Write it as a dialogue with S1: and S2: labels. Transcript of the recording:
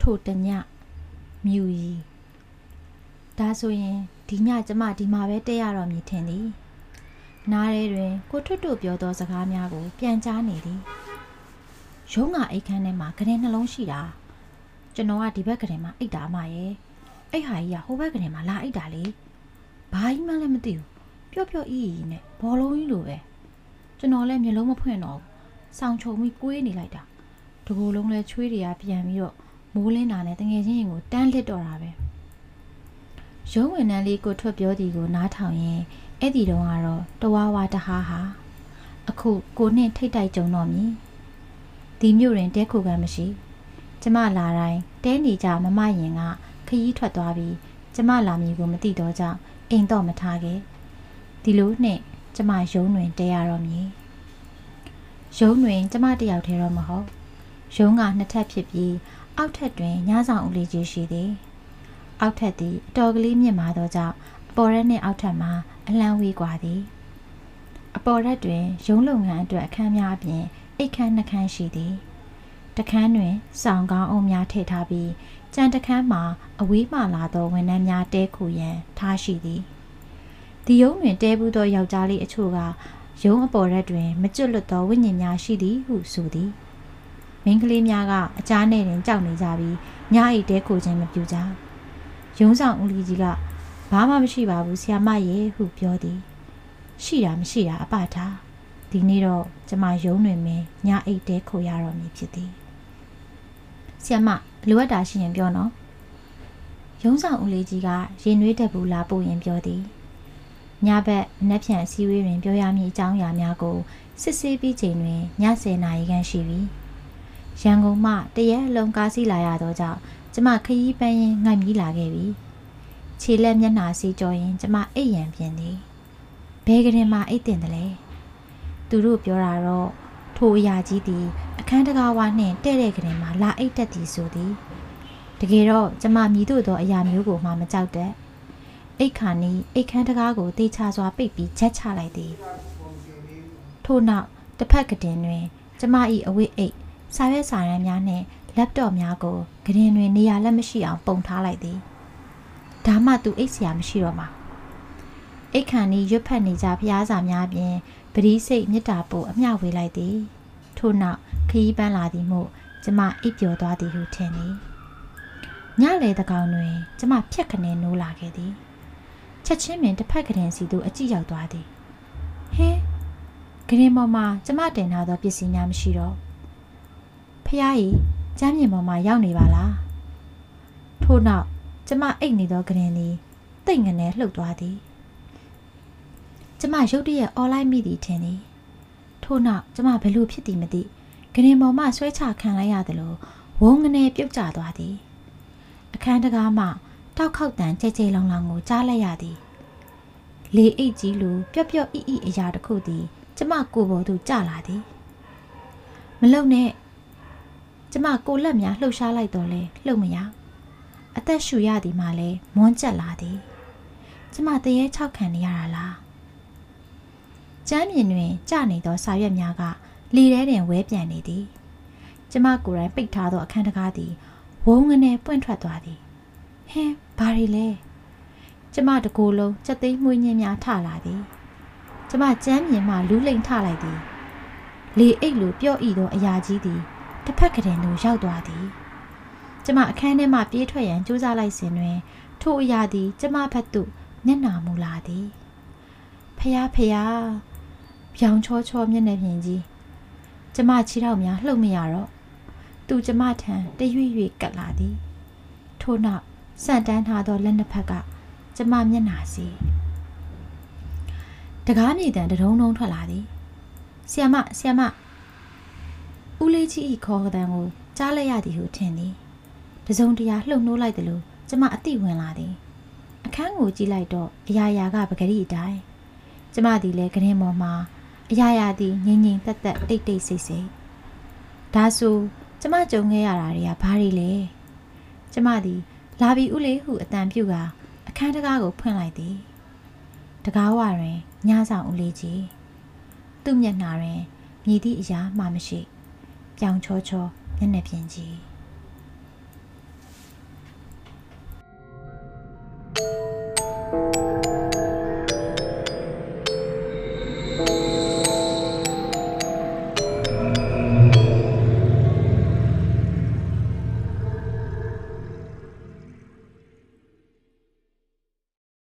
S1: ထိုတညမြူကြီးဒါဆိုရင်ဒီညကျမဒီမှာပဲတက်ရတော့မည်ထင်သည်နားထဲတွင်ကိုထွတ်တို့ပြောသောစကားများကို ပြန်ကြားနေသည်ရုံးကအိတ်ခမ်းထဲမှာကရင်နှလုံးရှိတာ ကျွန်တော်ကဒီဘက်ကရင်မှာအိတ်တာမှရဲ့အဲ့ဟာကြီးကဟိုဘက်ကရင်မှာလာအိတ်တာလေဘာကြီးမှလည်းမသိဘူးပျော့ပျော့အီးအီးနဲ့ဘောလုံးကြီးလိုပဲကျွန်တော်လည်းမျက်လုံးမဖွင့်တော့ဘူးစောင်းချုံပြီးကိုးနေလိုက်တာတကူလုံးလဲချွေးတွေကပြန်ပြီးတော့မိုးလင်းတာနဲ့တငယ်ချင်းရင်ကိုတန်းလစ်တော့တာပဲရုံးဝင်နှန်းလေးကိုထွက်ပြောသည်ကိုနားထောင်ရင်အဲ့ဒီတော့ကတော့တဝါဝါတဟားဟာအခုကိုနှင့်ထိတ်တိုက်ကြုံတော့မည်ဒီမြို့တွင်တဲခုကမရှိ ကျမလာတိုင်း တဲနေကြမမရင်ကခရီးထွက်သွားပြီးကျမလာမည်ကိုမသိတော့ကြောင့်အိမ်တော့မထားခဲ့ဒီလိုနှင့်ကျမရုံးတွင်တဲရတော့မည်ရုံးတွင်ကျမတယောက်တည်းတော့မဟုတ်ရုံးကနှစ်ထပ်ဖြစ်ပြီး အောက်ထပ်တွင်ညဆောင်ဦးလေးကြီးရှိသည် အောက်ထပ်သည်အတော်ကလေးမြင့်မာသောကြောင့်အပေါ်ရက်နှင့်အောက်ထပ်မှာအလံဝေးกว่าသည် အပေါ်ရက်တွင်ရုံးလုပ်ငန်းအတွက်အခန်းများအပြင်အိတ်ခမ်းနှခမ်းရှိသည် တခန်းတွင်စောင်ကောင်းအုံများထည့်ထားပြီးကြံတခန်းမှာအဝေးမှလာသောဝန်ထမ်းများတဲခုရန်ထားရှိသည်ဒီရုံးတွင်တဲဘူးသောယောက်ျားလေးအချို့ကရုံးအပေါ်ရက်တွင် မကျွတ်လွတ်သောဝိညာဉ်များရှိသည်ဟုဆိုသည်မိန်းကလေးများကအကြားနဲ့တင်ကြောက်နေကြပြီးညအိတ်တဲခိုခြင်းမပြုကြရုံးဆောင်ဦးလီကြီးကဘာမှမရှိပါဘူးဆရာမရေဟုပြောသည် ရှိတာမရှိတာအပထားဒီနေ့တော့ကျမရုံးတွင်မင်းညအိတ်တဲခိုရတော့မည်ဖြစ်သည် ဆရာမလိုအပ်တာရှိရင်ပြောနော်ရုံးဆောင်ဦးလေးကြီးကရင်နွေးတက်ဘူးလာပို့ရင်ပြောသည်ညဘက်မနှက်ဖြန်အစည်းအဝေးတွင်ပြောရမည့်အကြောင်းအရာများကိုစစ်ဆေးပြီးချိန်တွင်ည10နာရီခန့်ရှိပြီရန်ကုန်မှတရက်အလုံးကားစီးလာရတော့ကြောင့်ကျမခရီးပန်းရင်ငိုက်မြီးလာခဲ့ပြီခြေလက်မျက်နှာစီကြောရင်ကျမအိပ်ရန်ပြင်သည်ဘဲကရင်မှအိတ်တင်တယ်လေသူတို့ပြောတာတော့ ထိုအရာကြီးသည် အခန်းတကားဝါနှင့်တဲ့တဲ့ကရင်မှာလာအိတ်တက်သည်ဆိုသည်တကယ်တော့ကျမမြည်တို့သောအရာမျိုးကိုမှမကြောက်တတ်အိတ်ခါနီးအိတ်ခန်းတကားကိုတေချာစွာပိတ်ပြီးချက်ချလိုက်သည်ထို့နောက်တစ်ဖက်ကတင်တွင် ကျမ၏အဝိတ်အိတ်စာရွက်စာတမ်းများနှင့်လပ်တော့များကိုဂရင်တွင်နေရာလက်မရှိအောင်ပုံထားလိုက်သည်ဒါမှသူအိတ်ဆရာမရှိတော့မှာ အိတ်ခန်ဤရွတ်ဖက်နေကြဖျားစာများပြင်ပရိစိတ်မေတ္တာပို့အမျှဝေလိုက်သည်ထို့နောက်ခရီးပန်းလာသည်မို့ကျမအိပ်ပျော်သွားသည်ဟုထင်သည်ညလေတကောင်တွင် ကျမဖြက်ခနဲနိုးလာခဲ့သည်ချက်ချင်းပင်တစ်ဖက်ကရင်စီသို့အကြည့်ရောက်သွားသည်ဟဲဂရင်ပေါ်မှာကျမတင်ထားသောပစ္စည်းများမရှိတော့ဖះကြီးကျမ်းမြေပေါ်မှာရောက်နေပါလားထို့နောက်ကျမအိတ်နေသောကရင်သည်တိတ်ငနဲလှုပ်သွားသည် ကျမရုတ်တရက်အွန်လိုင်းမိသည်ထင်သည်ထို့နောက်ကျမဘယ်လိုဖြစ်သည်မသိကရင်ပေါ်မှဆွဲချခံလိုက်ရသလိုဝုန်းငနဲပြုတ်ကျသွားသည် အခန်းတကားမှတောက်ခောက်တန်ကြဲကြဲလောင်လောင်ကိုကြားလိုက်ရသည်လေအိတ်ကြီးလိုပျော့ပျော့အီအီအရာတစ်ခုသည် ကျမကိုယ်ပေါ်သို့ကျလာသည်မလုံနဲ့ကျမကိုလက်များလှုပ်ရှားလိုက်တော့လဲလှုပ်မရအသက်ရှူရသည်မှလည်းမွန်းကျက်လာသည် ကျမတရေ၆ခံနေရတာလား ကျမ်းမြင်တွင်ကြနေသောစာရွက်များကလေထဲတွင်ဝဲပြန်နေသည်ကျမကိုယ်တိုင်ပိတ်ထားသောအခန်းတကားသည်ဝုန်းငနဲ့ပွင့်ထွက်သွားသည်ဟင်းဘာရီလဲကျမတကိုယ်လုံးစက်သိမ်းမှုညင်းများထလာသည်ကျမကျမ်းမြင်မှလူးလိမ်ထလိုက်သည်လေအိတ်လိုပြော့ဤသောအရာကြီးသည်တစ်ဖက်ကတည်းသို့ရောက်သွားသည်ကျမအခန်းထဲမှပြေးထွက်ရန်ကြိုးစားလိုက်စဉ်တွင် ထိုအရာသည် ကျမဘက်သို့မျက်နှာမူလာသည်ဖယားဖယား ပြောင်ချောချောမျက်နှာပြင်ကြီးကျမခြေထောက်များလှုပ်မရတော့သူကျမထံတရွေ့ရွေ့ကပ်လာသည်ထို့နောက်စန့်တန်းထားသောလက်နှစ်ဖက်ကကျမမျက်နှာစီတကားမြေတံတဒုံဒုံထွက်လာသည်ဆီယမဆီယမဦးလေးကြီးဤခေါ်တဲ့ကိုကြားလိုက်ရသည်ဟုထင်သည်တစုံတရာလှုပ်နှိုးလိုက်တယ်လို့ကျမအတိဝင်လာသည်အခန်းကိုကြည့်လိုက်တော့အရာရာကပဂရိအတိုင်းကျမသည်လည်းကရင်ပေါ်မှာ အရာရာသည်ငြိမ်ငြိမ်သက်သက်တိတ်တိတ်ဆိတ်ဆိတ်ဒါဆိုကျမကြုံခဲ့ရတာတွေကဘာတွေလဲကျမသည်လာပြီဦးလေးဟုအတန်ပြုကအခန်းတကားကိုဖွင့်လိုက်သည်တကားဝတွင်ညဆောင်ဦးလေးကြီးသူ့မျက်နှာတွင်မြည်သည့်အရာမှမရှိ ပြောင်ချောချောမျက်နှာပြင်ကြီး